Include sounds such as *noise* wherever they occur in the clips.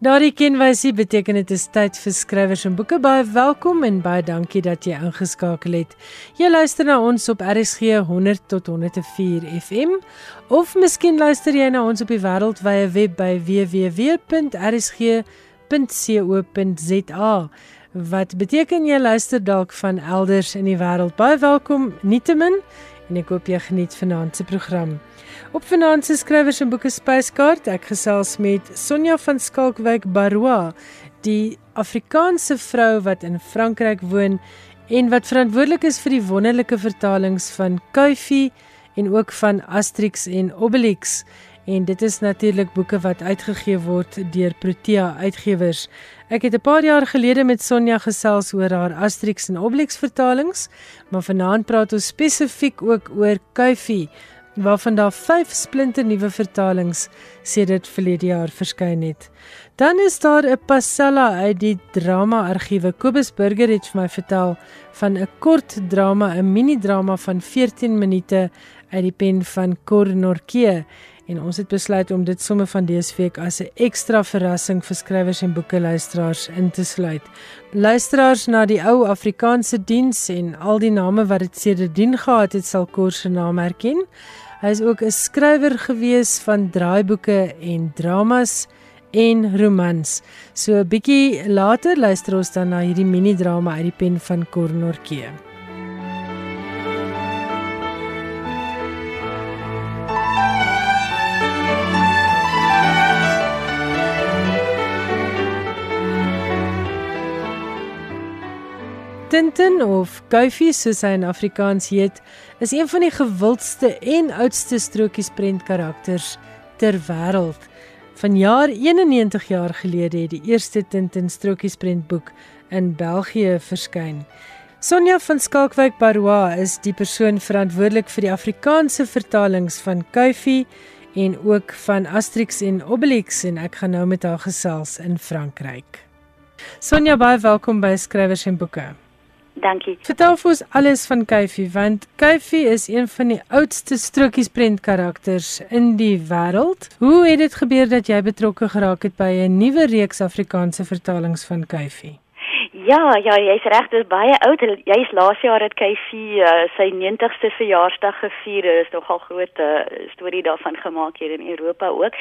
Daardie kenwysie beteken dit is tyd vir skrywers en boeke. Baie welkom en baie dankie dat jy ingeskakel het. Jy luister na ons op RSG 100 tot 104 FM of miskien luister jy na ons op die wêreldwye web by www.rsg.co.za. Wat beteken jy luister dalk van elders in die wêreld? Baie welkom nietemin en ek hoop jy geniet vanaand se program. Op vanaand se skrywers en boeke spyskaart, ek gesels met Sonja van Skalkwyk Baroa, die Afrikaanse vrou wat in Frankryk woon en wat verantwoordelik is vir die wonderlike vertalings van Kuifie en ook van Asterix en Obelix. En dit is natuurlik boeke wat uitgegee word deur Protea Uitgewers. Ek het 'n paar jaar gelede met Sonja gesels oor haar Asterix en Obelix vertalings, maar vanaand praat ons spesifiek ook oor Kuifie waarvan daar 5 splinte nuwe vertalings sedert verlede jaar verskyn het. Dan is daar 'n passella uit die drama argiewe. Kobus Burger het vir my vertel van 'n kort drama, 'n mini drama van 14 minute uit die pen van Cor Norke en ons het besluit om dit sommer van dese week as 'n ekstra verrassing vir skrywers en boekeluisteraars in te sluit. Luisteraars na die ou Afrikaanse diens en al die name wat dit sedertdien gehad het, sal Cor se naam herken. Hy is ook 'n skrywer gewees van draaiboeke en dramas en romans. So 'n bietjie later luister ons dan na hierdie mini drama uit die pen van Cornorke. Tintin of Goofy soos hy in Afrikaans heet, is een van die gewildste en oudste strokiesprent karakters ter wêreld. Vanjaar 91 jaar gelede het die eerste Tintin strokiesprentboek in België verskyn. Sonja van Skalkwyk Baroa is die persoon verantwoordelik vir die Afrikaanse vertalings van Goofy en ook van Asterix en Obelix en ek gaan nou met haar gesels in Frankryk. Sonja, baie welkom by Skrywers en Boeke. Dankie. Vertel vir ons alles van Kyfie want Kyfie is een van die oudste strokiesprent karakters in die wêreld. Hoe het dit gebeur dat jy betrokke geraak het by 'n nuwe reeks Afrikaanse vertalings van Kyfie? Ja, ja, jy's reg, dit is baie oud. Jy's laas jaar het Kyfie uh, sy 90ste verjaarsdag gevier. Dit is nogal groot uh, storie daarvan gemaak hier in Europa ook.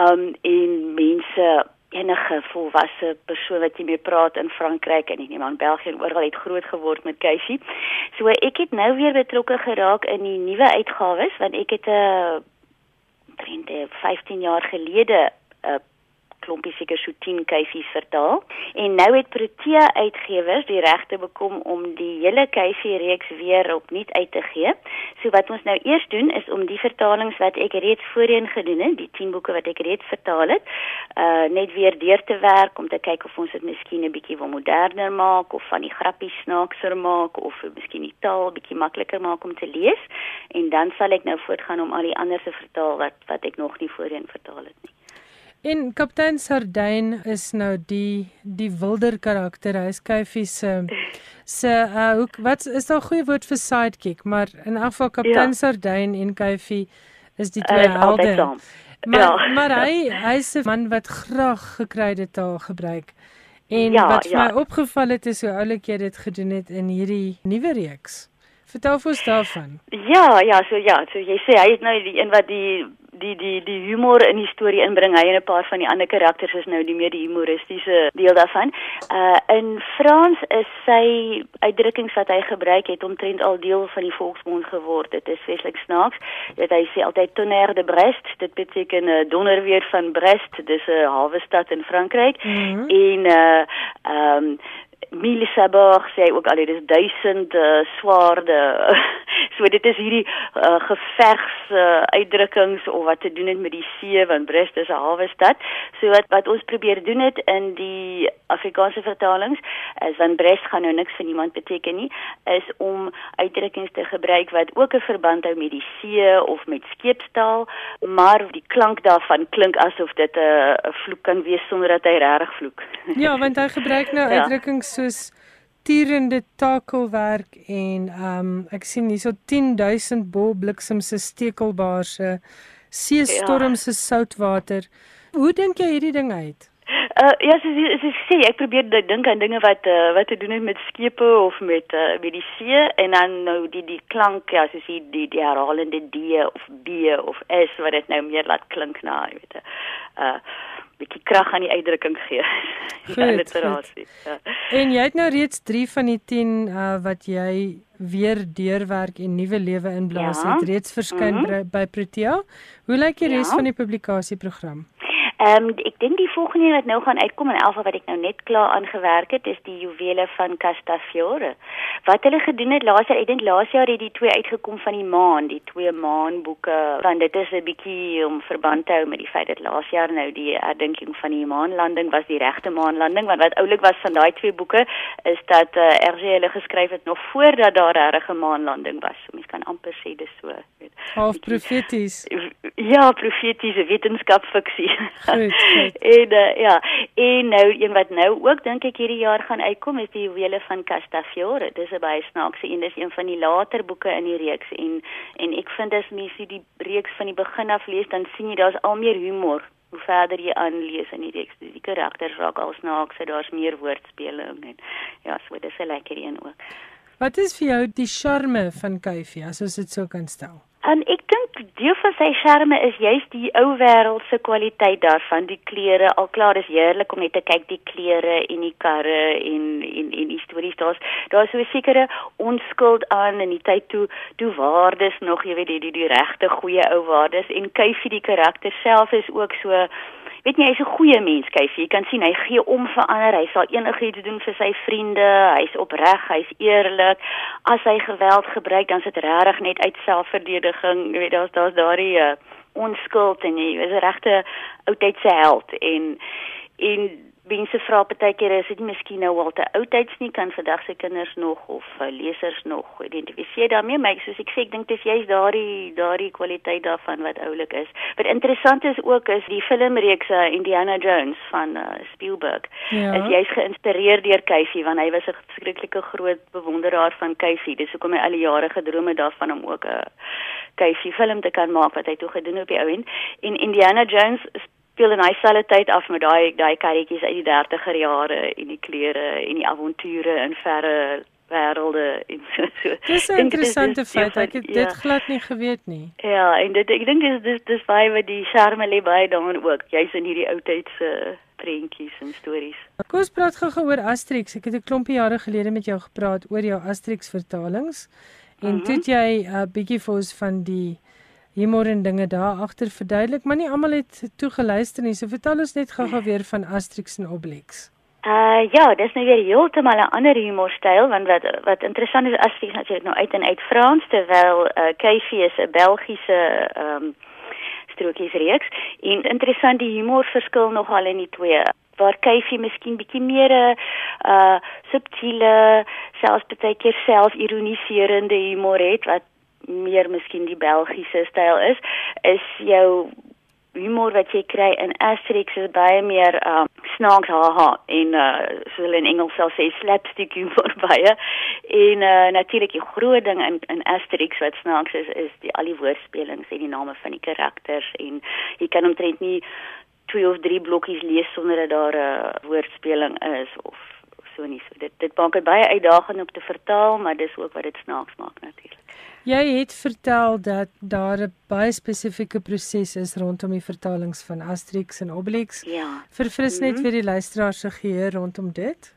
Um en mense enige volwasse persoon wat jy mee praat in Frankryk en nie maar in België en oral het groot geword met Casey. So ek het nou weer betrokke geraak in die nuwe uitgawes want ek het 'n uh, 15 jaar gelede 'n uh, klompie seker so 10 cases vertaal en nou het Protea uitgewers die regte bekom om die hele case reeks weer opnuut uit te gee. So wat ons nou eers doen is om die vertalings wat ek reeds voorheen gedoen het, die 10 boeke wat ek reeds vertaal het, uh net weer deur te werk om te kyk of ons dit miskien 'n bietjie wil moderner maak of van die grappies snaakser maak of miskien die taal bietjie makliker maak om te lees en dan sal ek nou voortgaan om al die ander se vertaal wat wat ek nog nie voorheen vertaal het nie. En kaptein Sardyn is nou die die wilder karakter. Hy is Kyfie se se uh hoe wat is daar 'n goeie woord vir sidekick, maar in elk geval kaptein ja. Sardyn en Kyfie is die twee uh, helde. Maar ja. maar hy hy's 'n man wat graag gekryde taal gebruik. En ja, wat ja. my opgeval het is hoe oulik jy dit gedoen het in hierdie nuwe reeks. Vertel vir ons daarvan. Ja, ja, so ja, so jy sê hy is nou die een wat die die die die humor in die storie inbring. Hy en 'n paar van die ander karakters is nou die meer die humoristiese deel daarvan. Uh in Frans is sy uitdrukkings wat hy gebruik het omtrent al deel van die volksmond geword. Dit is feeslik snaaks. Dit hy sê altyd tonnerre de Brest. Dit beteken uh, donderweer van Brest. Dis 'n hawe stad in Frankryk. Mm -hmm. En uh ehm um, Mille Sabor sê ook al dit is duisend uh, swaarde. *laughs* so dit is hierdie uh, gevegs uh, uitdrukkings of wat te doen het met die see want Brest is 'n hawe stad. So wat wat ons probeer doen het in die Afrikaanse vertalings is want Brest gaan nou niks vir niemand beteken nie, is om uitdrukkings te gebruik wat ook 'n verband hou met die see of met skeepstaal, maar die klank daarvan klink asof dit 'n uh, vloek kan wees sonder dat hy regtig vloek. ja, want hy gebruik nou *laughs* ja. uitdrukkings so soos tierende takelwerk en ehm um, ek sien hierso 10000 bol bliksem se stekelbaarse see storm ja. se soutwater. Hoe dink jy hierdie ding uit? Uh ja, so so sê ek probeer dink aan dinge wat uh, wat te doen het met skepe of met uh, met die see en dan nou die die klank ja, so sê die die herhalende D of B of S wat dit nou meer laat klink na, jy weet. Uh bietjie krag aan die uitdrukking gee. *laughs* Goed, literasie. Ja. En jy het nou reeds 3 van die 10 uh, wat jy weer deurwerk en nuwe lewe inblaas ja. het reeds verskyn mm -hmm. by Protea. Hoe lyk die res ja. van die publikasieprogram? Ehm um, ek dink die volgende wat nou gaan uitkom en alfa wat ek nou net klaar aangewerk het is die juwele van Castafiore. Wat hulle gedoen het laas jaar, ek dink laas jaar het die twee uitgekom van die maan, die twee maanboeke. Want dit is 'n bietjie om verband te hou met die feit dat laas jaar nou die herdenking van die maanlanding was die regte maanlanding want wat oulik was van daai twee boeke is dat uh, eh, RG hulle geskryf het nog voordat daar 'n regte maanlanding was. So mens kan amper sê dis so, weet. Half profeties. Ja, profetiese wetenskapfiksie. *laughs* en uh, ja, en nou een wat nou ook dink ek hierdie jaar gaan uitkom is die juwele van Castafiore. Dis 'n baie snaakse een, dis een van die later boeke in die reeks en en ek vind as mense die reeks van die begin af lees, dan sien jy daar's al meer humor hoe verder jy aanlees in die reeks. Die karakters raak al snaakse, daar's meer woordspeling en ja, so dis 'n lekker een ook. Wat is vir jou die charme van Kyfie, as ons dit so kan stel? En ek deel van sy charme is juist die ou wêreldse kwaliteit daarvan, die klere. Al klaar is heerlik om net te kyk die klere en die karre en en en die stories daar's daar's so 'n sekere onskuld aan in die tyd toe toe waardes nog, jy weet, die die, die regte goeie ou waardes en Kyfie die karakter self is ook so weet jy hy's 'n goeie mens, kyk jy kan sien hy gee om vir ander, hy sal enigiets doen vir sy vriende, hy's opreg, hy's eerlik. As hy geweld gebruik, dan is dit regtig net uit selfverdediging, jy weet daar's daar's daardie uh, onskuld en hy is 'n regte oudtydse held. En en mense vra baie keer is dit miskien nou al te oudtyds nie kan vandag se kinders nog of uh, lesers nog identifiseer daarmee maar soos ek sê ek dink dis juist daardie daardie kwaliteit daarvan wat oulik is. Wat interessant is ook is die filmreeks uh, Indiana Jones van uh, Spielberg. Ja. Is juist geïnspireer deur Casey want hy was 'n skrikkelike groot bewonderaar van Casey. Dis hoekom hy al die jare gedroom het daarvan om ook 'n Casey film te kan maak wat hy toe gedoen op die ou end. En Indiana Jones speel in hy selfe tyd af met daai daai karretjies uit die 30er jare en die klere en die avonture in verre wêrelde en so. so. Dis 'n interessante feit. Ek het dit ja. glad nie geweet nie. Ja, en dit ek dink dis dis dis baie wat die charme lê baie daarin ook. Jy's in hierdie ou tyd se prentjies en stories. Kom ons praat gou-gou oor Asterix. Ek het 'n klompie jare gelede met jou gepraat oor jou Asterix vertalings. En mm -hmm. toe jy 'n uh, bietjie vir ons van die humor en dinge daar agter verduidelik, maar nie almal het toegeluister nie. So vertel ons net gou-gou weer van Asterix en Obelix. Uh ja, dis nou weer heeltemal 'n ander humorstyl want wat wat interessant is Asterix natuurlik nou uit en uit Frans terwyl uh Keifi is 'n Belgiese ehm um, strokiesreeks en interessant die humor verskil nogal in die twee waar Keifi miskien bietjie meer 'n uh subtiele selfs baie keer self-ironiserende humor het wat meer miskien die Belgiese styl is, is jou humor wat jy kry in Asterix is baie meer um snaaks haha en uh so hulle in Engels sal sê slapstick humor *laughs* baie. En uh natuurlik die groot ding in in Asterix wat snaaks is is die al die woordspelings en die name van die karakters. En jy kan omtrent nie twee of drie blokkies lees sonder dat daar 'n uh, woordspeling is of so nie. So dit dit maak dit baie uitdagend om te vertaal maar dis ook wat dit snaaks maak natuurlik Jy het vertel dat daar 'n baie spesifieke proses is rondom die vertalings van Asterix en Obelix. Ja. Verfris net mm -hmm. vir die luisteraars se geheue rondom dit.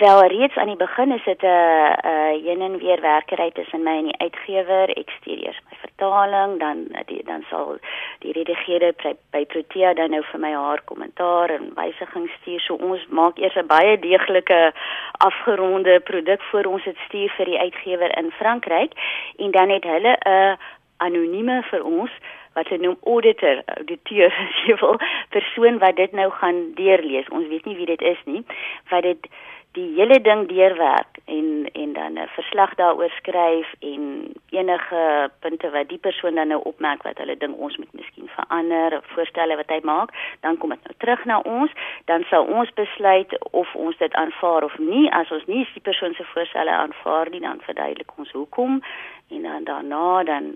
Wel reeds aan die begin is dit 'n uh, 'n uh, heen en weer werkery tussen my en die uitgewer. Ek stuur eers my vertaling, dan die, dan sal die redigeerder by, by Protea dan nou vir my haar kommentaar en wysigings stuur. So ons maak eers 'n baie deeglike afgeronde produk voor ons dit stuur vir die uitgewer in Frankryk en dan het hulle 'n uh, anonieme vir ons wat hulle noem auditor, auditeur, *laughs* as jy wil, persoon wat dit nou gaan deurlees. Ons weet nie wie dit is nie, wat dit die hele ding deurwerk en en dan 'n verslag daaroor skryf en enige punte wat die persoon dan nou opmerk wat hulle ding ons moet miskien verander voorstelle wat hy maak, dan kom dit nou terug na ons, dan sal ons besluit of ons dit aanvaar of nie. As ons nie die persoon se voorstelle aanvaar nie, dan verduidelik ons hoekom en dan daarna dan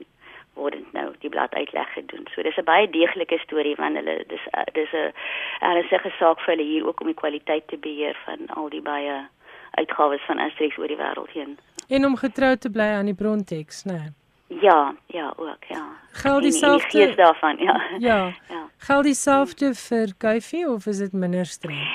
word dit nou die blad uitleg gedoen. So dis 'n baie deeglike storie want hulle dis uh, dis 'n ernstige saak vir hulle hier ook om die kwaliteit te beheer van al die baie uitgawes van Asterix oor die wêreld heen. En om getrou te bly aan die bronteks, né? Nee. Ja, ja, ook, ja. Geld dieselfde die daarvan, ja. Ja. *laughs* ja. Geld dieselfde vir Kuifie of is dit minder streng?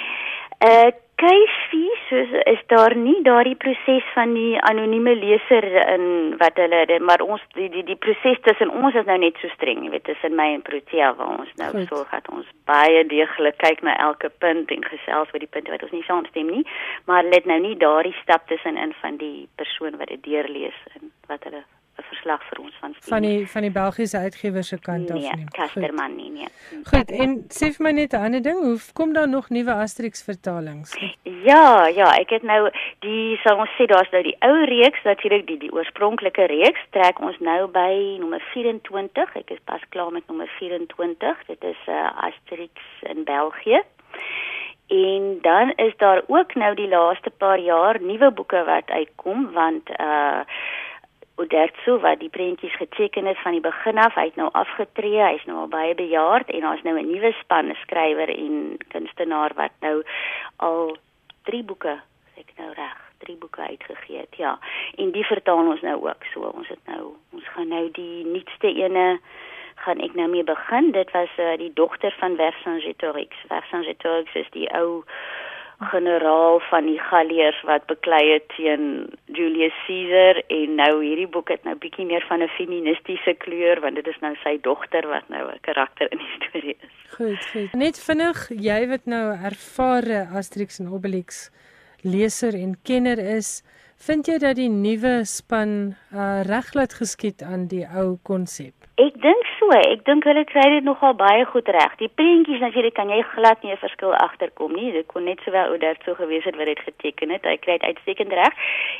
Uh Kuifie soos is daar nie daardie proses van die anonieme leser in wat hulle maar ons die die die proses tussen ons is nou net so streng, jy weet, tussen my en Protea waar ons nou Goed. so gaan ons baie deeglik kyk na elke punt en gesels oor die punte wat ons nie saamstem nie, maar let nou nie daardie stap tussenin van die persoon wat dit deurlees en wat hulle 'n verslag vir ons van van die van die Belgiese uitgewer se kant nee, af nie. Kasterman nie, nee. Goed, en sê vir my net 'n ander ding, hoe kom daar nog nuwe Asterix vertalings? Ja, ja, ek het nou die sal ons sê daar's nou die ou reeks natuurlik die die oorspronklike reeks trek ons nou by nommer 24. Ek is pas klaar met nommer 24. Dit is 'n uh, Asterix in België. En dan is daar ook nou die laaste paar jaar nuwe boeke wat uitkom want uh Odertso wat die prentjies geteken het van die begin af, hy het nou afgetree, hy's nou al baie bejaard en daar's nou 'n nuwe span skrywer en kunstenaar wat nou al 3 boeke, ek nou reg, 3 boeke uitgegee het. Ja. En die vertaal ons nou ook. So ons het nou ons gaan nou die nuutste ene gaan ek nou mee begin. Dit was uh, die dogter van Vercingetorix. Vercingetorix is die ou generaal van die Galliërs wat beklei het teen Julius Caesar en nou hierdie boek het nou bietjie meer van 'n feministiese kleur want dit is nou sy dogter wat nou 'n karakter in die storie is. Goed, goed. Net vinnig, jy wat nou ervare Asterix en Obelix leser en kenner is, vind jy dat die nuwe span uh, reg laat geskied aan die ou konsep? Ek dink so. Ek dink hulle kry dit nogal baie goed reg. Die prentjies natuurlik kan jy glad nie 'n verskil agterkom nie. Dit kon net sowel Oudert so gewees het wat dit geteken het. Hy kry dit uitstekend reg.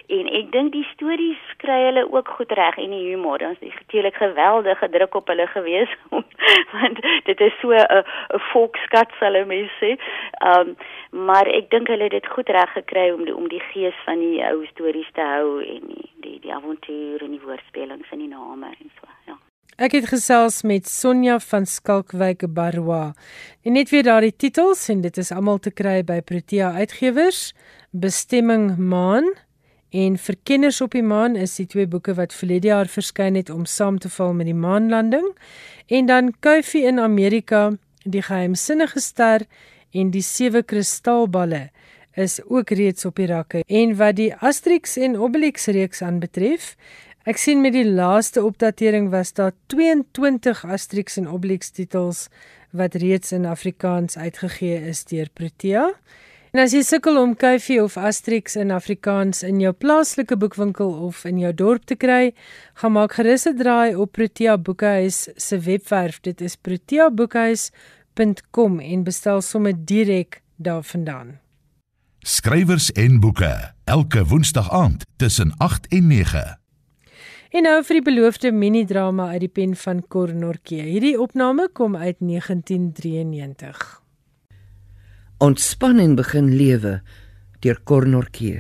En ek dink die stories kry hulle ook goed reg en die humor. Ons het natuurlik geweldige druk op hulle gewees *laughs* want dit is so 'n 'n volkskat sal ek mens sê. Um maar ek dink hulle het dit goed reg gekry om die, om die gees van die ou stories te hou en die die, die avontuur en die woordspelings en die name en so. Ja. Ek het gesels met Sonja van Skalkwyk Barwa. En net weer daardie titels en dit is almal te kry by Protea Uitgewers. Bestemming Maan en Verkenners op die Maan is die twee boeke wat verlede jaar verskyn het om saam te val met die maanlanding. En dan Kuifie in Amerika, Die geheimsinnige ster en Die sewe kristalballe is ook reeds op die rakke. En wat die Asterix en Obelix reeks aanbetref, Ek sien met die laaste opdatering was daar 22 Asterix en Obelix titels wat reeds in Afrikaans uitgegee is deur Protea. En as jy sukkel om Kuifie of Asterix in Afrikaans in jou plaaslike boekwinkel of in jou dorp te kry, gaan maak gerus 'n draai op Protea Boekhuis se webwerf. Dit is proteaboekhuis.com en bestel sommer direk daarvandaan. Skrywers en boeke elke woensdag aand tussen 8 en 9. En nou vir die beloofde mini-drama uit die pen van Cornorkie. Hierdie opname kom uit 1993. Ontspan en begin lewe deur Cornorkie.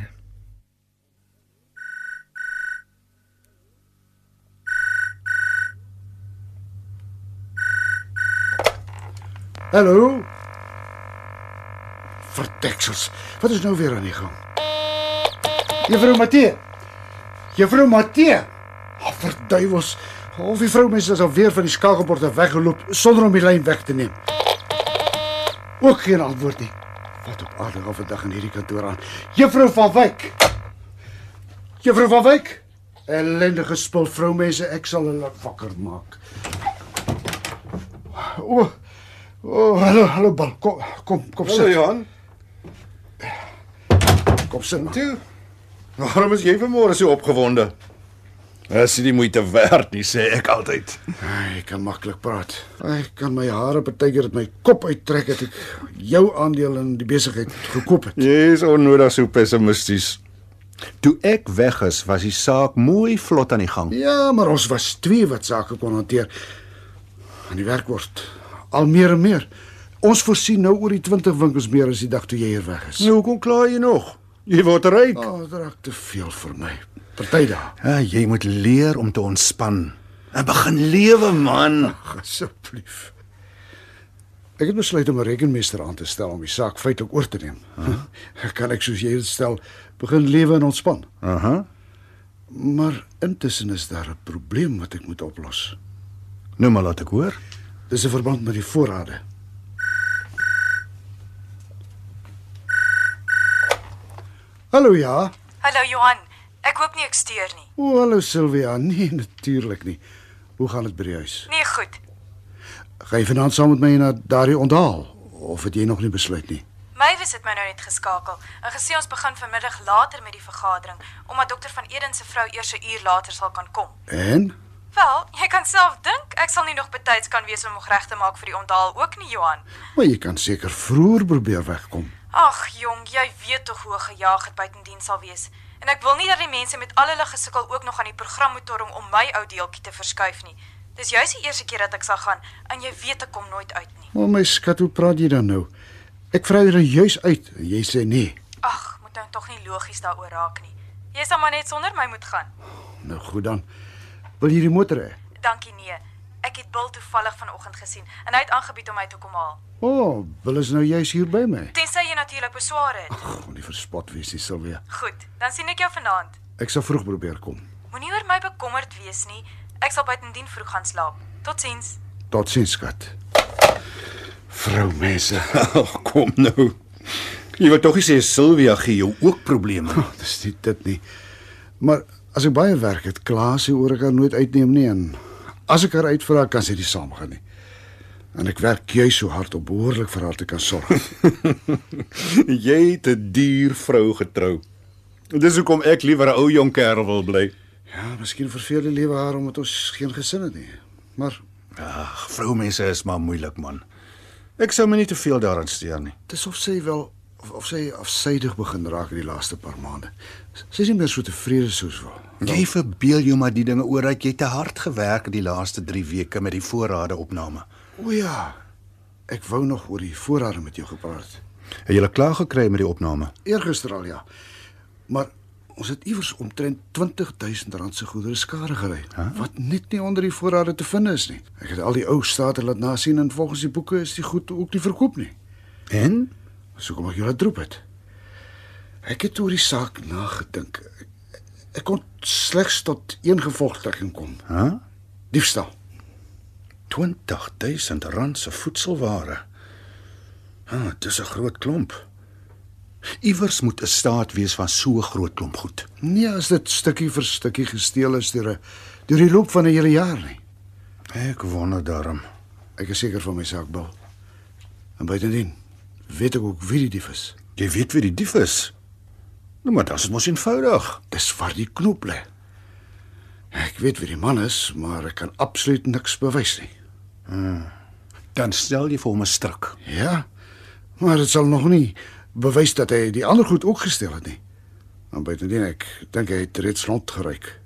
Hallo. Verteksels. Wat is nou weer aan die gang? Juffrou Matthee. Juffrou Matthee. Ag, oh, verduivels. Of die vroumense is al weer van die skakelbord af weggeloop sonder om die lyn weg te neem. Ook geen antwoord nie. Wat op aarde gaan vandag in hierdie kantoor aan? Juffrou van Wyk. Juffrou van Wyk. Ellendige spul vroumense, ek sal hulle wakker maak. O. Oh, o, oh, hallo, hallo Bal. Kom, kom, kom sit. Hallo Johan. Kom sit toe. Waarom is jy vanmôre so opgewonde? As jy die moeite werd nie, sê ek altyd. Ek kan maklik praat. Ek kan my hare partykeer uit my kop uittrek het ek jou aandeel in die besigheid gekoop het. Jy is onnodig so pessimisties. Toe ek weg is, was die saak mooi vlot aan die gang. Ja, maar ons was twee wat sake kon hanteer. En die werk word al meer en meer. Ons voorsien nou oor die 20 winkels meer as die dag toe jy hier weg is. Nou kom klaar jy nog. Jy word ryk. Oh, dit raak te veel vir my. Party daar. Ja, jy moet leer om te ontspan. En begin lewe, man. Asseblief. Ek het besluit om 'n rekenmeester aan te stel om die saak feitelik oor te neem. Huh? *laughs* Kan ek soos jy dit stel begin lewe en ontspan. Aha. Maar intussen is daar 'n probleem wat ek moet oplos. Nou maar laat ek hoor. Dis 'n verband met die voorrade. Hallo ja. Hallo Johan. Ek hoop nie ek steur nie. O, hallo Silvia. Nee, *laughs* natuurlik nie. Hoe gaan dit by die huis? Nee, goed. Gaan jy vanaand saam met my na daardie onthaal of het jy nog nie besluit nie? Mywes het my nou net geskakel en gesê ons begin vanmiddag later met die vergadering omdat dokter van Eden se vrou eers 'n uur later sal kan kom. En Wel, jy kan self dink, ek sal nie nog betyds kan wees om reg te maak vir die onthaal ook nie, Johan. maar jy kan seker vroeër probeer wegkom. Ag, jong, jy weet tog hoe gejaag het buitendien sal wees. En ek wil nie dat die mense met al hulle gesukkel ook nog aan die program moet torring om my ou deeltjie te verskuif nie. Dis juis die eerste keer dat ek sal gaan en jy weet ek kom nooit uit nie. O my skat, hoe praat jy dan nou? Ek vra jou juis uit en jy sê nee. Ag, moet nou tog nie logies daaroor raak nie. Jy sal maar net sonder my moet gaan. Nou goed dan. Wil jy die motor hê? Dankie nee. Ek het Bill toevallig vanoggend gesien en hy het aangebied om my te kom haal. O, oh, wil is nou juis hier by my. Tensy jy natuurlik beswaar het. Ag, nie verspot wees nie, Silvia. Goed, dan sien ek jou vanaand. Ek sal vroeg probeer kom. Moenie oor my bekommerd wees nie. Ek sal buitendien vroeg gaan slaap. Totsiens. Totsiens, skat. Vrou mense, *laughs* Ag, kom nou. Jy wil tog nie sê Silvia gee jou ook probleme. dis nie dit nie. Maar as ek baie werk het, kla sy oor ek haar nooit uitneem nie en as ek haar uitvra, kan sy nie saamgaan nie. En ek werk juis so hard om behoorlik vir haar te kan sorg. *laughs* jy het 'n duur vrou getrou. Dis hoekom ek liewer 'n ou jong kerel wil bly. ja, miskien verveel die lewe haar omdat ons geen gesin het nie. Maar Ag, vroumense is maar moeilik, man. Ek sou my nie te veel daaraan steur nie. dis of sy wel of, of sy afsydig begin raak in die laaste paar maande. Sy is nie meer so tevrede soos wel. Jy verbeel jou maar die dinge oor dat jy te hard gewerk het die laaste 3 weke met die voorrade opname. O ja. Ek wou nog oor die voorrade met jou gepraat. Het jy klaar gekry met die opname? Eergister al ja. Maar ons het iewers omtrent 20000 rand se goedere skade gery huh? wat net nie onder die voorrade te vind is nie. Ek het al die ou state laat nasien en volgens die boeke is die goed ook nie verkoop nie. En So kom ek julle droep het. Ek het oor die saak nagedink. Ek, ek kon slegs tot een gevolgtrekking kom. Hæ? Huh? Diefstal. 20000 rand se voedselware. Ah, dis 'n groot klomp. Iewers moet 'n staat wees van so 'n groot klomp goed. Nee, as dit stukkie vir stukkie gesteel is deur 'n deur die loop van 'n hele jaar nie. Ek wonder daarom. Ek is seker van my saak, Bill. En buitendien weet ek ook wie die dief is. Jy weet wie die dief is. Nou maar dit is mos eenvoudig. Dis waar die knoop lê. Ek weet wie die man is, maar ek kan absoluut niks bewys nie. Dan stel jy vir hom 'n stryk. Ja. Maar dit sal nog nie bewys dat hy die ander goed ook gesteel het nie. Maar buitendien ek dink hy het reeds rondgeryk.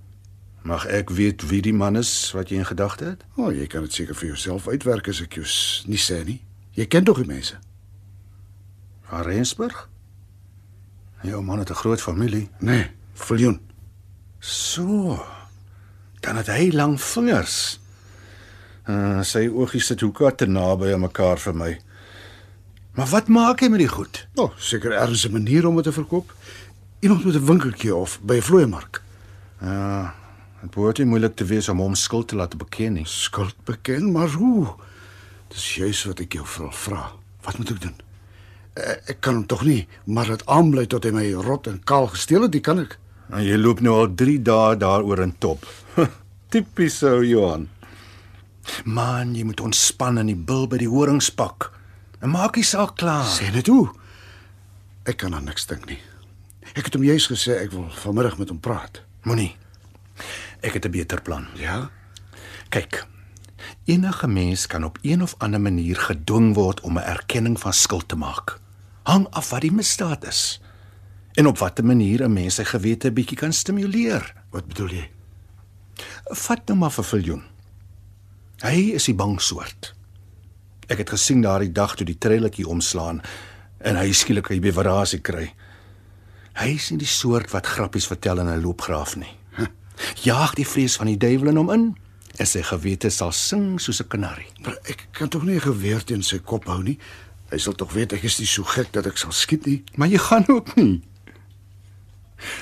Mag ek weet wie die man is wat jy in gedagte het? O, oh, jy kan dit seker vir jouself uitwerk as ek jou nie sê nie. Jy ken tog die mense. Van Rensburg? Jou man het 'n groot familie. Nee, Viljoen. So. Dan het hy lang vingers. Uh, sy oogies sit hoekom te naby aan mekaar vir my. Maar wat maak hy met die goed? O, oh, seker ergens 'n manier om dit te verkoop. Iemand met 'n winkeltjie of by 'n vloeimark. Ja, dit behoort nie moeilik te wees om hom skuld te laat beken nie. Skuld beken, maar hoe? Dis juis wat ek jou vra. Wat moet ek doen? Eh, Ek kan hom tog nie maar dit aanbly tot hy my rot en kaal gesteel het, die kan ek. En jy loop nou al 3 dae daaroor in top. *laughs* Tipies so Johan. Man, jy moet ontspan in die bil by die horingspak. En maak die saak klaar. Sê net hoe. Ek kan aan niks dink nie. Ek het hom juis gesê ek wil vanmiddag met hom praat. Moenie. Ek het 'n beter plan. Ja? Kyk. Enige mens kan op een of ander manier gedwing word om 'n erkenning van skuld te maak. Hang af wat die misdaad is en op watter manier 'n mens sy gewete bietjie kan stimuleer. Wat bedoel jy? Vat nou maar vir Viljoen. Hy is die bang soort. Ek het gesien daardie dag toe die trailertjie omslaan en hy skielik 'n beverasie kry. Hy is nie die soort wat grappies vertel in 'n loopgraaf nie. Jaag die vrees van die duiwel in hom in En sy gewete sal sing soos 'n kanarie. Maar ek kan tog nie 'n geweer teen sy kop hou nie. Hy sal tog weet ek is nie so gek dat ek sal skiet nie. Maar jy gaan ook nie.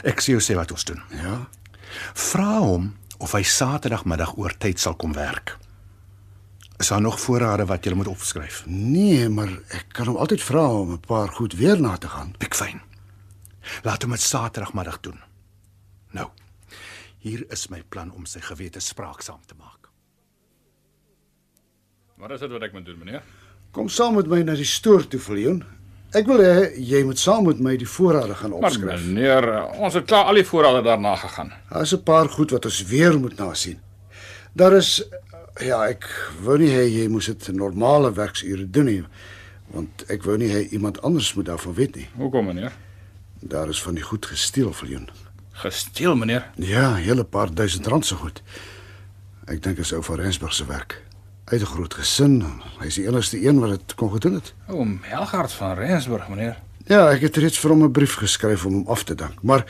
Ek sê jou sê wat ons doen. Ja. Vra hom of hy Saterdagmiddag oor tyd sal kom werk. Is daar nog voorrade wat jy moet opskryf? Nee, maar ek kan hom altyd vra om 'n paar goed weer na te gaan. Pikfyn. Laat hom dit Saterdagmiddag doen. Nou. Hier is my plan om sy gewete spraaksaam te maak. Wat is dit wat ek moet doen, meneer? Kom saam met my na die stoor toe, Viljoen. Ek wil hê jy moet saam met my die voorrade gaan Maar opskryf. meneer, eh, ons het klaar al die voorrade daarna gegaan. Daar is 'n paar goed wat ons weer moet nasien. Daar is ja, ek wou nie hê jy moes dit normale werksure doen nie, want ek wou nie hê iemand anders moet daarvan weet nie. Hoekom, meneer? Daar is van die goed gesteel, Viljoen. Gesteel, meneer. Ja, 'n hele paar duisend rand se goed. Ek dink dit is ou van Rensburg se werk. Uit 'n groot gesin. Hy is die enigste een wat dit kon gedoen het. O, oh, Melgaard van Rensburg, meneer. Ja, ek het reeds vir hom 'n brief geskryf om hom af te dank, maar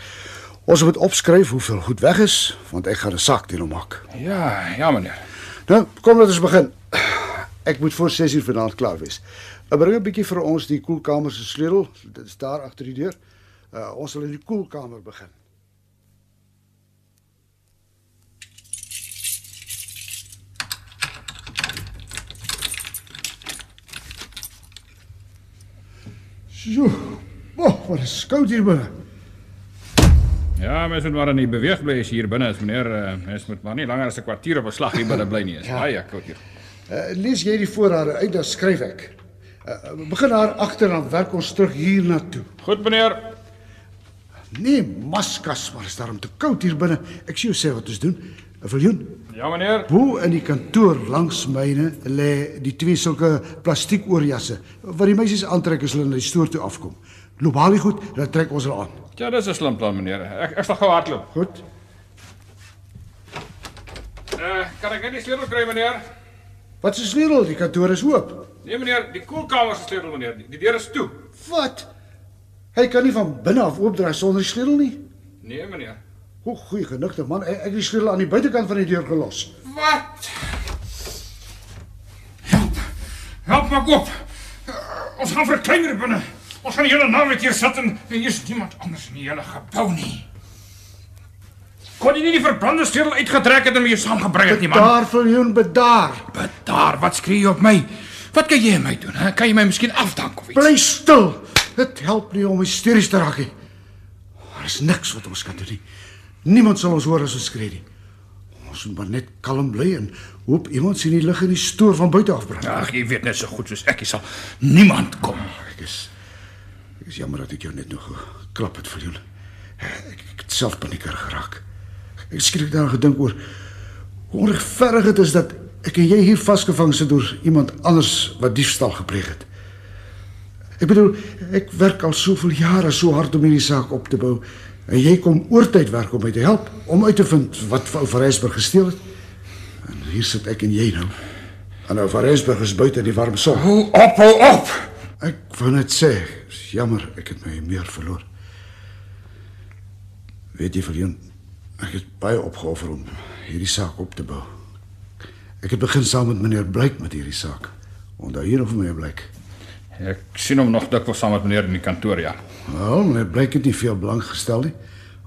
ons moet opskryf hoeveel goed weg is, want ek gaan 'n saak teen hom maak. Ja, ja, meneer. Nou, kom laat ons begin. Ek moet voor 6uur vanaand klaar wees. Uh, Bring 'n bietjie vir ons die koelkamer se sleutel. Dit is daar agter die deur. Uh, ons sal in die koelkamer begin. So. Oh, wat is koud hier binne. Ja, mens moet maar nie beweeg bly as hier binne is, meneer. Uh, mens moet maar nie langer as 'n kwartier op 'n slag hier binne bly nie. Is Ja. baie koud hier. Uh, lees jy die voorrade uit, dan skryf ek. Uh, begin daar agter dan werk ons terug hier na toe. Goed, meneer. Nee, maskas, maar is daarom te koud hier binne. Ek sê jou sê wat ons doen. 'n Viljoen. Ja, meneer. Bo in die kantoor langs myne lê die twee sulke plastiek oorjasse wat die meisies aantrek as hulle na die stoor toe afkom. Loop haal die goed, dan trek ons hulle aan. Ja, dis 'n slim plan, meneer. Ek ek sal gou hardloop. Goed. Uh, kan ek net die sleutel kry, meneer? Wat se sleutel? Die kantoor is oop. Nee, meneer, die koelkamer se sleutel, meneer. Die, die deur is toe. Wat? Hy kan nie van binne af oopdraai sonder die sleutel nie. Nee, meneer. O, goeie genigte man. Ek ek het die sleutel aan die buitekant van die deur gelos. Wat? Help. Help my kop. Uh, ons gaan verkleiner binne. Ons gaan die hele naweek hier sit en hier is niemand anders in die hele gebou nie. Kon jy nie die verbrande sleutel uitgetrek het en mee saamgebring het nie, man? Daar Viljoen bedaar. Bedaar, wat skree jy op my? Wat kan jy my doen? Hè? Kan jy my miskien afdank of iets? Bly stil. Dit help nie om hysteries te raak nie. Daar is niks wat ons kan doen nie. Niemand sal ons hoor as ons skree nie. Ons moet maar net kalm bly en hoop iemand sien die lig in die stoor van buite afbrand. Ag, jy weet net so goed soos ek, jy sal niemand kom. Ek is ek is jammer dat ek jou net nog geklap het vir jou. Ek, ek het self panieker geraak. Ek skielik daaraan gedink oor hoe onregverdig dit is dat ek en jy hier vasgevang sit deur iemand anders wat diefstal gepleeg het. Ek bedoel, ek werk al soveel jare so hard om hierdie saak op te bou en jy kom oortyd werk om my te help om uit te vind wat vrou van Rensburg gesteel het. En hier sit ek en jy nou. En nou van Rensburg is buite in die warm son. Hou op, hou op. Ek wou net sê, jammer ek het my meer verloor. Weet jy Viljoen, ek het baie opgeoffer om hierdie saak op te bou. Ek het begin saam met meneer Blyk met hierdie saak. Onthou hier of meneer Blyk? Ek sien hom nog dikwels saam met meneer in die kantoor, ja. Wel, meneer Blyk het nie veel belang gestel nie,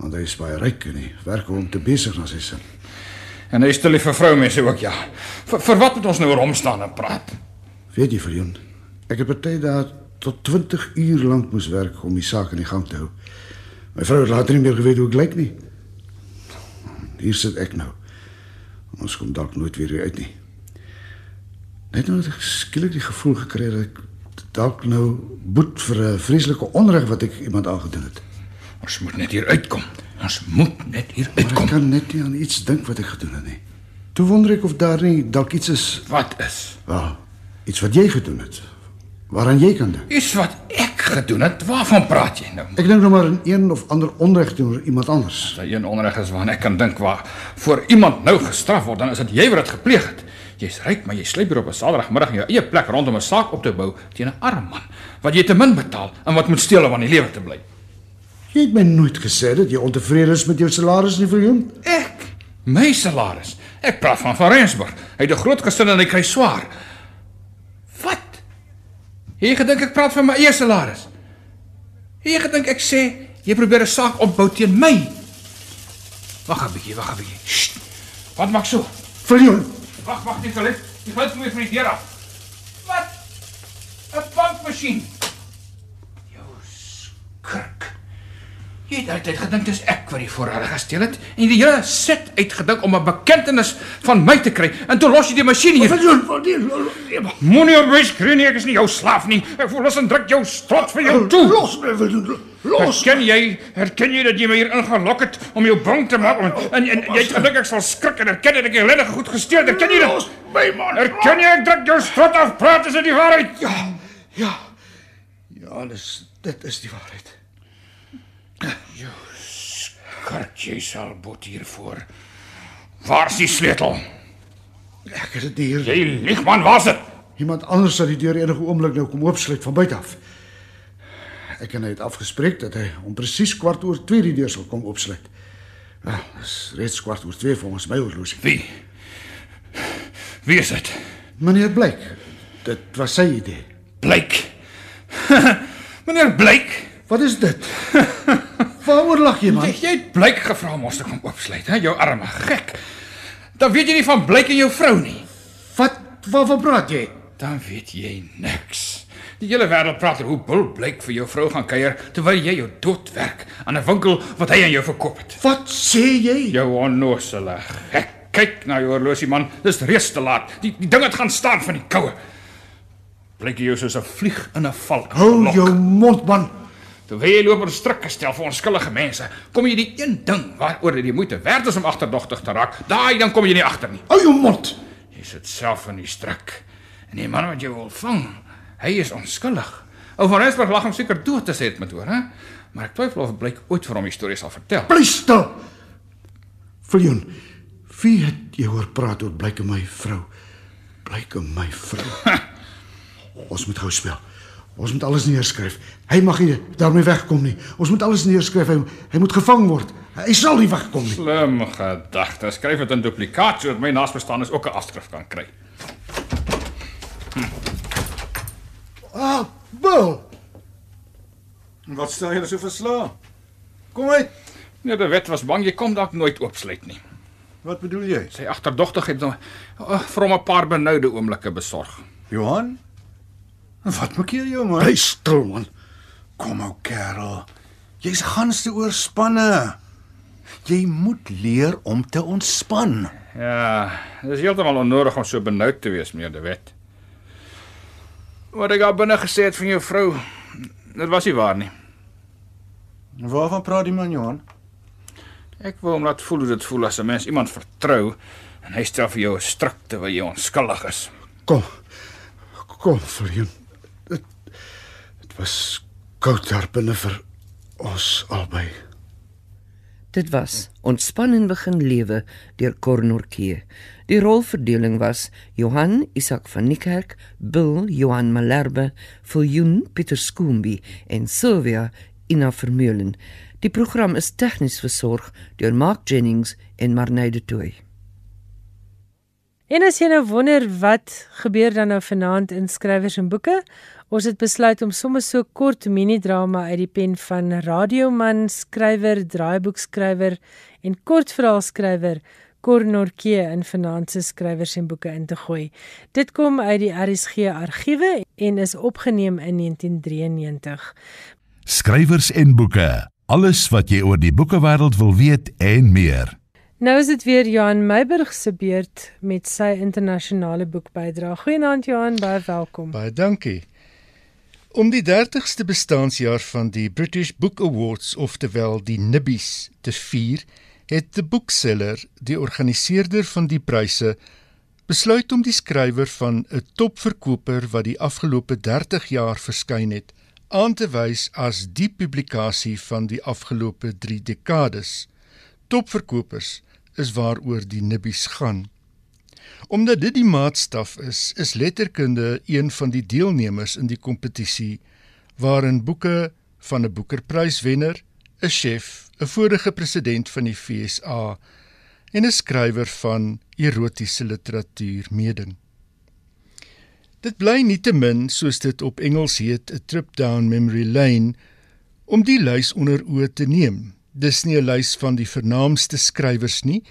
want hy is baie ryk en hy werk hom te besig na sy sin. En hy stel die vir vroumense ook, ja. Vir, vir wat moet ons nou rond staan en praat? Weet jy Viljoen, ek het party daar tot 20 uur lank moes werk om die saak in die gang te hou. My vrou het later nie meer geweet hoe ek lyk nie. Hier sit ek nou. Ons kom dalk nooit weer uit nie. Net nou het ek skielik die gevoel gekry dat ek dalk nou boet vir 'n vreeslike onreg wat ek iemand aangedoen het. Ons moet net hier uitkom. Ons moet net hier Maar uitkom. ek kan net nie aan iets dink wat ek gedoen het nie. Toe wonder ek of daar nie dalk iets is, Wat is? wel, iets wat jy gedoen het. Waaraan jy kan dink. Iets wat ek gedoen het. Waarvan praat jy nou? Ek dink nou maar aan een of ander onreg teenoor iemand anders. As daar een onreg is waaraan ek kan dink waar voor iemand nou gestraf word, dan is dit jy wat dit gepleeg het. Jy's ryk, maar jy sleep hier op 'n Saterdagmiddag in jou eie plek rondom 'n saak op te bou teen 'n arm man wat jy te min betaal en wat moet steel om aan die lewe te bly. Jy het my nooit gesê dat jy ontevrede is met jou salaris nie, Viljoen. Ek, my salaris. Ek praat van van Rensburg. Hy het 'n groot gesin en hy kry swaar. Wat? Jy gedink ek praat van my eie salaris? Jy gedink ek sê jy probeer 'n saak opbou teen my? Wag 'n bietjie, wag 'n bietjie. Wat maak so? Viljoen, Wag, wag net, Philip. Jy vat hom weer van die deur af. Wat? 'n Bankmasjien. Jou skrik. Jy het altyd gedink dis ek wat die voorraad gesteel het en die hele sit uitgedink om 'n bekentenis van my te kry. En toe los jy die masjien hier. Viljoen, Viljoen. Moenie op my skree nie, ek is nie jou slaaf nie. Ek voel los en druk jou strot vir jou toe. Los my, Viljoen. Los. Herken jy, herken jy dat jy my hier ingelok het om jou bang te maak en en, en jy het gedink ek sal skrik en herken dat ek jou lenige goed gesteel het. Herken jy dit? Los my man. Herken jy ek druk jou strot af, praat is dit die waarheid? Ja. Ja. Ja, dis dit is die waarheid. Kart jy sal bot hiervoor. Waar's die sleutel? Ek het dit nie hier. Jy lieg man, waar's dit? Iemand anders sal die deur enige oomblik nou kom oopsluit van buite af. Ek en hy het afgespreek dat hy om presies kwart oor 2 die deur sal kom oopsluit. Ja, dis reeds kwart oor 2 volgens my horlosie. Wie? Wie is dit? Meneer Blyk, dit was sy idee. Blyk. *laughs* Meneer Blyk. Wat is dit? *laughs* Waaroor lag jy man? Jy, jy het Blyk gevra om ons te kom oopsluit, hè? Jou arme gek. Dan weet jy nie van Blyk en jou vrou nie. Wat waarvan praat jy? Dan weet jy niks. Die hele wêreld praat oor hoe Bill Blyk vir jou vrou gaan kuier terwyl jy jou dood werk aan 'n winkel wat hy aan jou verkoop het. Wat sê jy? Jou onnosele gek. Kyk na jou horlosie man, dis reeds te laat. Die die ding het gaan staan van die koue. Blyk jy soos 'n vlieg in 'n val. Hou jou mond man. Terwyl jy loop en strikke stel vir onskuldige mense, kom jy die een ding waaroor dit die moeite werd is om agterdogtig te raak. Daai dan kom jy nie agter nie. Hou jou mond. Jy sit self in die strik. En die man wat jou wil vang, hy is onskuldig. Ou van Rensburg lag hom seker dood as hy dit moet hoor, hè? Maar ek twyfel of blyk ooit vir hom die storie sal vertel. Bly stil. Viljoen, wie het jy hoor praat oor Blyk en my vrou? Blyk en my vrou. *laughs* Ons moet gou speel. Ons moet alles neerskryf. Hy mag nie daarmee wegkom nie. Ons moet alles neerskryf. Hy, hy moet gevang word. Hy sal nie wegkom nie. Slim gedagte. Skryf dit in duplikaat sodat my naasbestaanis ook 'n afskrif kan kry. Ah, Bill. Wat stel jy so verslaan? Kom uit. Nee, die wet was bang jy kom dalk nooit oopsluit nie. Wat bedoel jy? Sy agterdogtigheid het hom uh, vir hom 'n paar benoude oomblikke besorg. Johan? Wat maak jy jou man? Bly stil man. Kom ou kerel. Jy's gans te oorspanne. Jy moet leer om te ontspan. Ja, dis heeltemal onnodig om so benoud te wees, meneer De Wet. Wat ek al binne gesê het van jou vrou, dit was nie waar nie. Waarvan praat die man Johan? Ek wil hom laat voel hoe dit voel as 'n mens iemand vertrou en hy stel vir jou 'n stryk terwyl jy onskuldig is. Kom. Kom, Viljoen. Dit was koud daar binne vir ons albei. Dit was Ontspanning begin lewe deur Cornorkee. Die rolverdeling was Johan Isak van Niekerk, Bill Johan Malherbe, Viljoen Pieter Skoombi en Sylvia Ina Vermeulen. Die program is tegnies versorg deur Mark Jennings en Marney de Tooy. En as jy nou wonder wat gebeur dan nou vanaand in skrywers en boeke, ons het besluit om sommer so kort mini-drama uit die pen van radioman, skrywer, draaiboekskrywer en kortverhaalskrywer Cornorkee in vanaand se skrywers en boeke in te gooi. Dit kom uit die RSG argiewe en is opgeneem in 1993. Skrywers en boeke. Alles wat jy oor die boekewêreld wil weet en meer. Nou is dit weer Johan Meiburg se beurt met sy internasionale boekbydra. Goeienaand Johan, baie welkom. Baie dankie. Om die 30ste bestaanjaar van die British Book Awards, oftewel die Nibbies, te vier, het die boekseller, die organiseerder van die pryse, besluit om die skrywer van 'n topverkoper wat die afgelope 30 jaar verskyn het, aan te wys as die publikasie van die afgelope 3 dekades. Topverkopers is waaroor die Nibbies gaan. Omdat dit die maatstaf is, is letterkunde een van die deelnemers in die kompetisie waarin boeke van 'n Boekerpryswenner, 'n chef, 'n vorige president van die FSA en 'n skrywer van erotiese literatuur meeding. Dit bly nietemin, soos dit op Engels heet, 'n trip down memory lane om die lys onder oë te neem. Dis nie 'n lys van die vernaamste skrywers nie.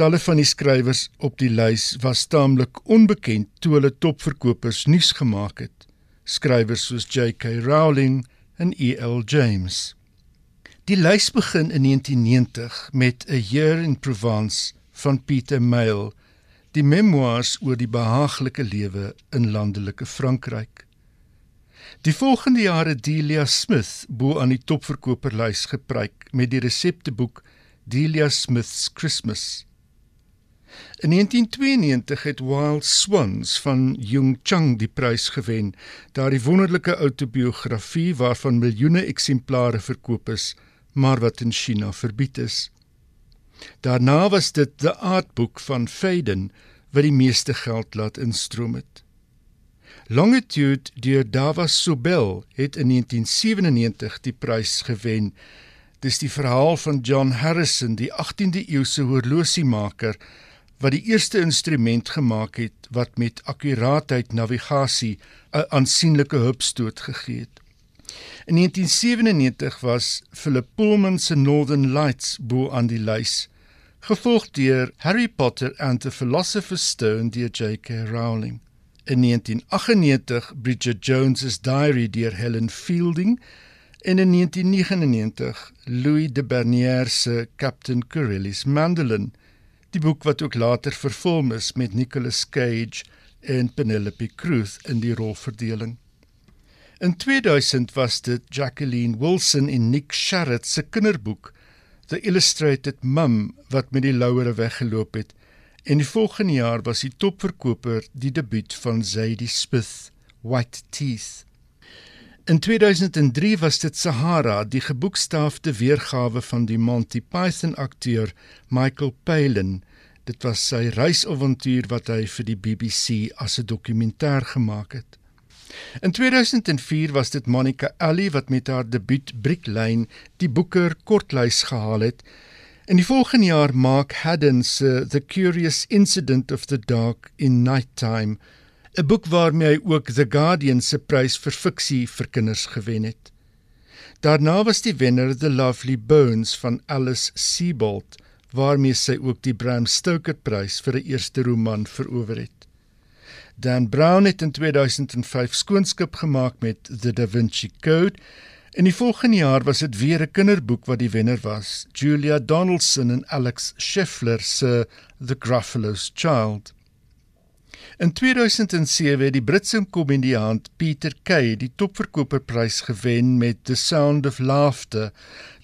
Talle van die skrywers op die lys was taamlik onbekend toe hulle topverkopers nuus gemaak het. Skrywers soos J.K. Rowling en E.L. James. Die lys begin in 1990 met A Year in Provence van Peter Mayle, die memoirs oor die behaaglike lewe in landelike Frankryk. Die volgende jare Delia Smith bo aan die topverkoperlys gepryk met die resepteboek Delia Smith's Christmas. In 1992 het Wild Swans van Jung Chang die prys gewen, daardie wonderlike outobiografie waarvan miljoene eksemplare verkoop is maar wat in China verbied is. Daarna was dit die aardboek van Faden wat die meeste geld laat instroom het. Longitude deur Dava Sobel het in 1997 die prys gewen. Dis die verhaal van John Harrison, die 18de eeuse horlosiemaker wat die eerste instrument gemaak het wat met akkuraatheid navigasie 'n aansienlike hupstoot gegee het. In 1997 was Philip Pullman se Northern Lights bo aan die lys, gevolg deur Harry Potter and the Philosopher's Stone deur J.K. Rowling. In 1998 Bridget Jones's Diary deur Helen Fielding en in 1999 Louis de Bernier se Captain Corelli's Mandolin, die boek wat ook later vervolg is met Nicolas Cage en Penelope Cruz in die rolverdeling. In 2000 was dit Jacqueline Wilson en Nick Sharrett se kinderboek The Illustrated Mum wat met die louere weggeloop het. En die volgende jaar was die topverkoper die debuut van Zadie Smith, White Teeth. In 2003 was dit Sahara, die geboekstaafde weergawe van die Monty Python akteur Michael Palin. Dit was sy reisavontuur wat hy vir die BBC as 'n dokumentêr gemaak het. In 2004 was dit Monica Alley wat met haar debuut Bricklane die Booker kortlys gehaal het. In die volgende jaar maak Haddon se The Curious Incident of the Dark in Nighttime 'n boek waarmee hy ook The Guardian se prys vir fiksie vir kinders gewen het. Daarna was die wenner The Lovely Bones van Alice Sebold waarmee sy ook die Bram Stoker prys vir 'n eerste roman verower het. Dan Brown het in 2005 skoonskip gemaak met The Da Vinci Code. In die volgende jaar was dit weer 'n kinderboek wat die wenner was, Julia Donaldson en Alex Scheffler se The Gruffalo's Child. In 2007 het die Britse komediant Peter Kay die topverkoperprys gewen met The Sound of Laughter,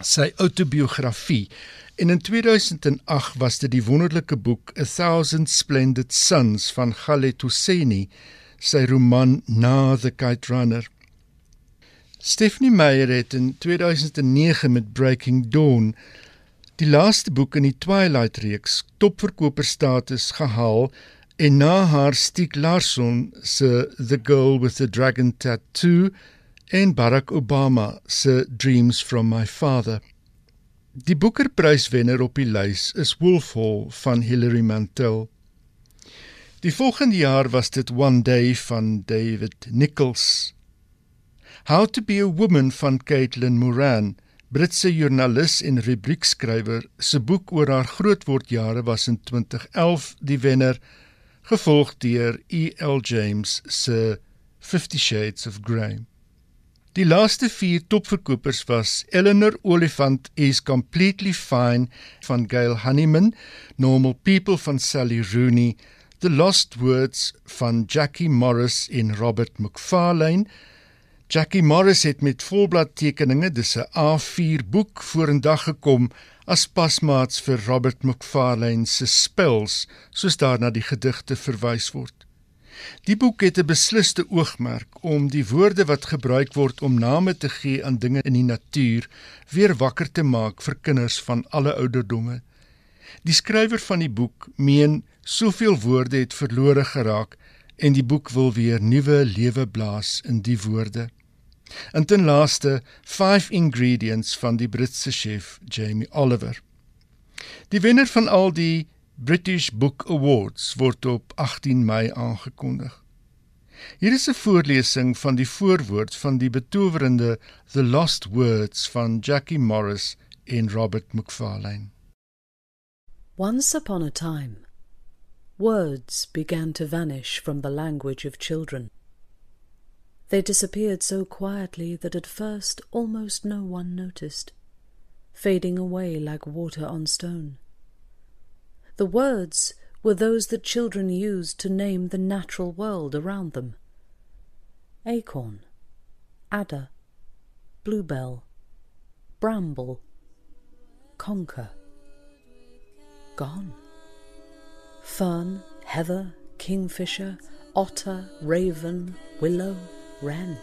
sy outobiografie En in 2008 was dit die wonderlike boek A Thousand Splendid Suns van Khaled Hosseini, sy roman Na the Kite Runner. Stephanie Meyer het in 2009 met Breaking Dawn die laaste boek in die Twilight reeks topverkoperstatus gehaal en na haar Stieg Larsson se The Girl with the Dragon Tattoo en Barack Obama se Dreams from My Father. Die Boekerpryswenner op die lys is Wolf Hall van Hilary Mantel. Die volgende jaar was dit One Day van David Nichols. How to be a Woman van Caitlin Moran, Britse joernalis en rubriekskrywer, se boek oor haar grootwordjare was in 2011 die wenner, gevolg deur E.L. James se Fifty Shades of Grey. Die laaste 4 topverkopers was Eleanor Oliphant is completely fine van Gail Honeyman, Normal People van Sally Rooney, The Lost Words van Jackie Morris en Robert McFarlane. Jackie Morris het met volblad tekeninge, dis 'n A4 boek vorendag gekom as pasmaats vir Robert McFarlane se spels, soos daarna die gedigte verwys word. Die boek het 'n besliste oogmerk om die woorde wat gebruik word om name te gee aan dinge in die natuur weer wakker te maak vir kinders van alle ouderdomme. Die skrywer van die boek meen soveel woorde het verlore geraak en die boek wil weer nuwe lewe blaas in die woorde. En ten laaste, 5 ingredients van die Britse chef Jamie Oliver. Die wenner van al die British Book Awards word op 18 Mei aangekondig. Hier is 'n voorlesing van die voorwoord van die betowerende The Lost Words van Jackie Morris en Robert McFarlane. Once upon a time, words began to vanish from the language of children. They disappeared so quietly that at first almost no one noticed, fading away like water on stone. The words were those that children used to name the natural world around them acorn, adder, bluebell, bramble, conker. Gone. Fern, heather, kingfisher, otter, raven, willow, wren,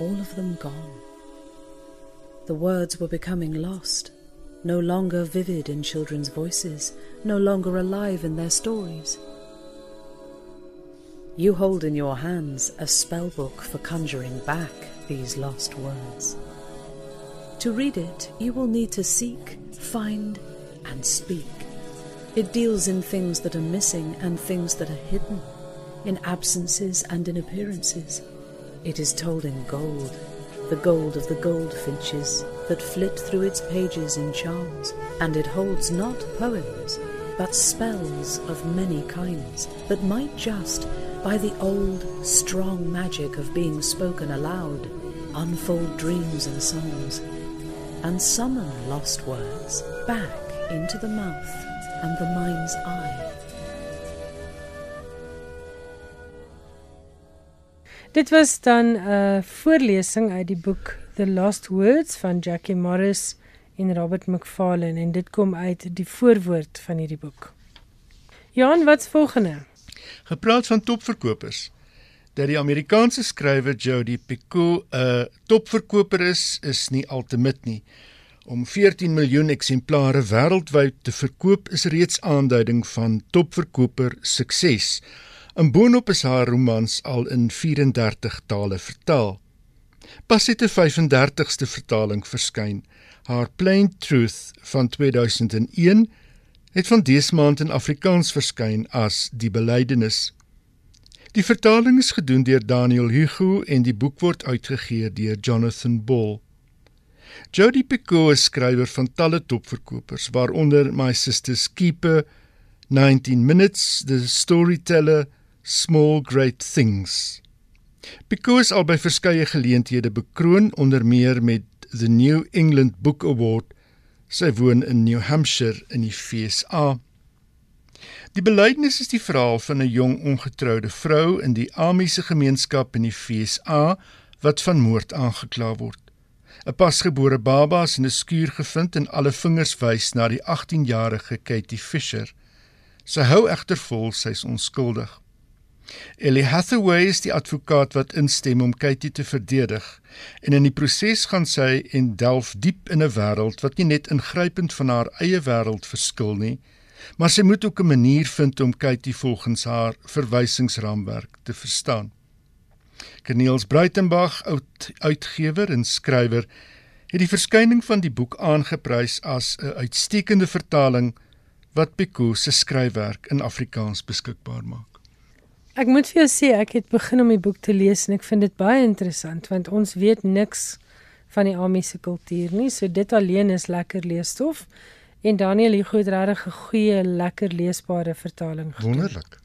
all of them gone. The words were becoming lost, no longer vivid in children's voices, no longer alive in their stories. You hold in your hands a spell book for conjuring back these lost words. To read it, you will need to seek, find, and speak. It deals in things that are missing and things that are hidden, in absences and in appearances. It is told in gold, the gold of the goldfinches that flit through its pages in charms, and it holds not poems, but spells of many kinds that might just, by the old, strong magic of being spoken aloud, unfold dreams and songs, and summon lost words back into the mouth and the mind's eye. Dit was dan 'n uh, voorlesing uit die boek The Lost Words van Jackie Morris en Robert McFarlane en dit kom uit die voorwoord van hierdie boek. Johan, wat's volgende? Gepraat van topverkopers. Dat die Amerikaanse skrywer Jody Picoult 'n topverkoper is, is nie altemit nie. Om 14 miljoen eksemplare wêreldwyd te verkoop is reeds aanduiding van topverkoper sukses. In boonop is haar romans al in 34 tale vertaal. Pas het 'n 35ste vertaling verskyn. Haar Plain Truth van 2001 het van dese maand in Afrikaans verskyn as Die Belydenis. Die vertaling is gedoen deur Daniel Hugo en die boek word uitgegee deur Jonathan Ball. Jody Picoult is skrywer van talle topverkopers waaronder My Sister's Keeper, 19 Minutes, The Storyteller, Small Great Things. Is al by verskeie geleenthede bekroon onder meer met the New England Book Award. Sy woon in New Hampshire in die FSA. Die belydenis is die verhaal van 'n jong ongetroude vrou in die Amiese gemeenskap in die FSA wat van moord aangekla word. 'n Pasgebore baba is in 'n skuur gevind en alle vingers wys na die 18-jarige Katie Fisher. Sy hou egter vol sy is onskuldig. Ellie Hathaway is die advokaat wat instem om Katie te verdedig en in die proses gaan sy en delf diep in 'n wêreld wat nie net ingrypend van haar eie wêreld verskil nie, maar sy moet ook 'n manier vind om Katie volgens haar verwysingsraamwerk te verstaan. Corneels Bruitenberg, oud uitgewer en skrywer, het die verskyning van die boek aangeprys as 'n uitstekende vertaling wat Pico se skryfwerk in Afrikaans beskikbaar maak. Ek moet vir jou sê ek het begin om die boek te lees en ek vind dit baie interessant want ons weet niks van die Amiese kultuur nie. So dit alleen is lekker leesstof. En Daniel hier goed regtig 'n goeie lekker leesbare vertaling gedoen. Wonderlik.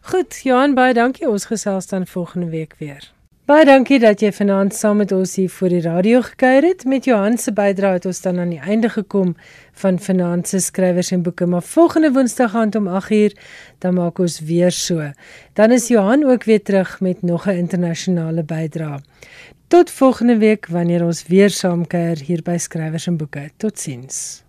Goed, Johan, baie dankie. Ons gesels dan volgende week weer. Baie dankie dat jy vanaand saam met ons hier voor die radio gekuier het. Met Johan se bydrae het ons dan aan die einde gekom van vanaand se skrywers en boeke, maar volgende Woensdag aand om 8uur dan maak ons weer so. Dan is Johan ook weer terug met nog 'n internasionale bydrae. Tot volgende week wanneer ons weer saam kuier hier by Skrywers en Boeke. Totsiens.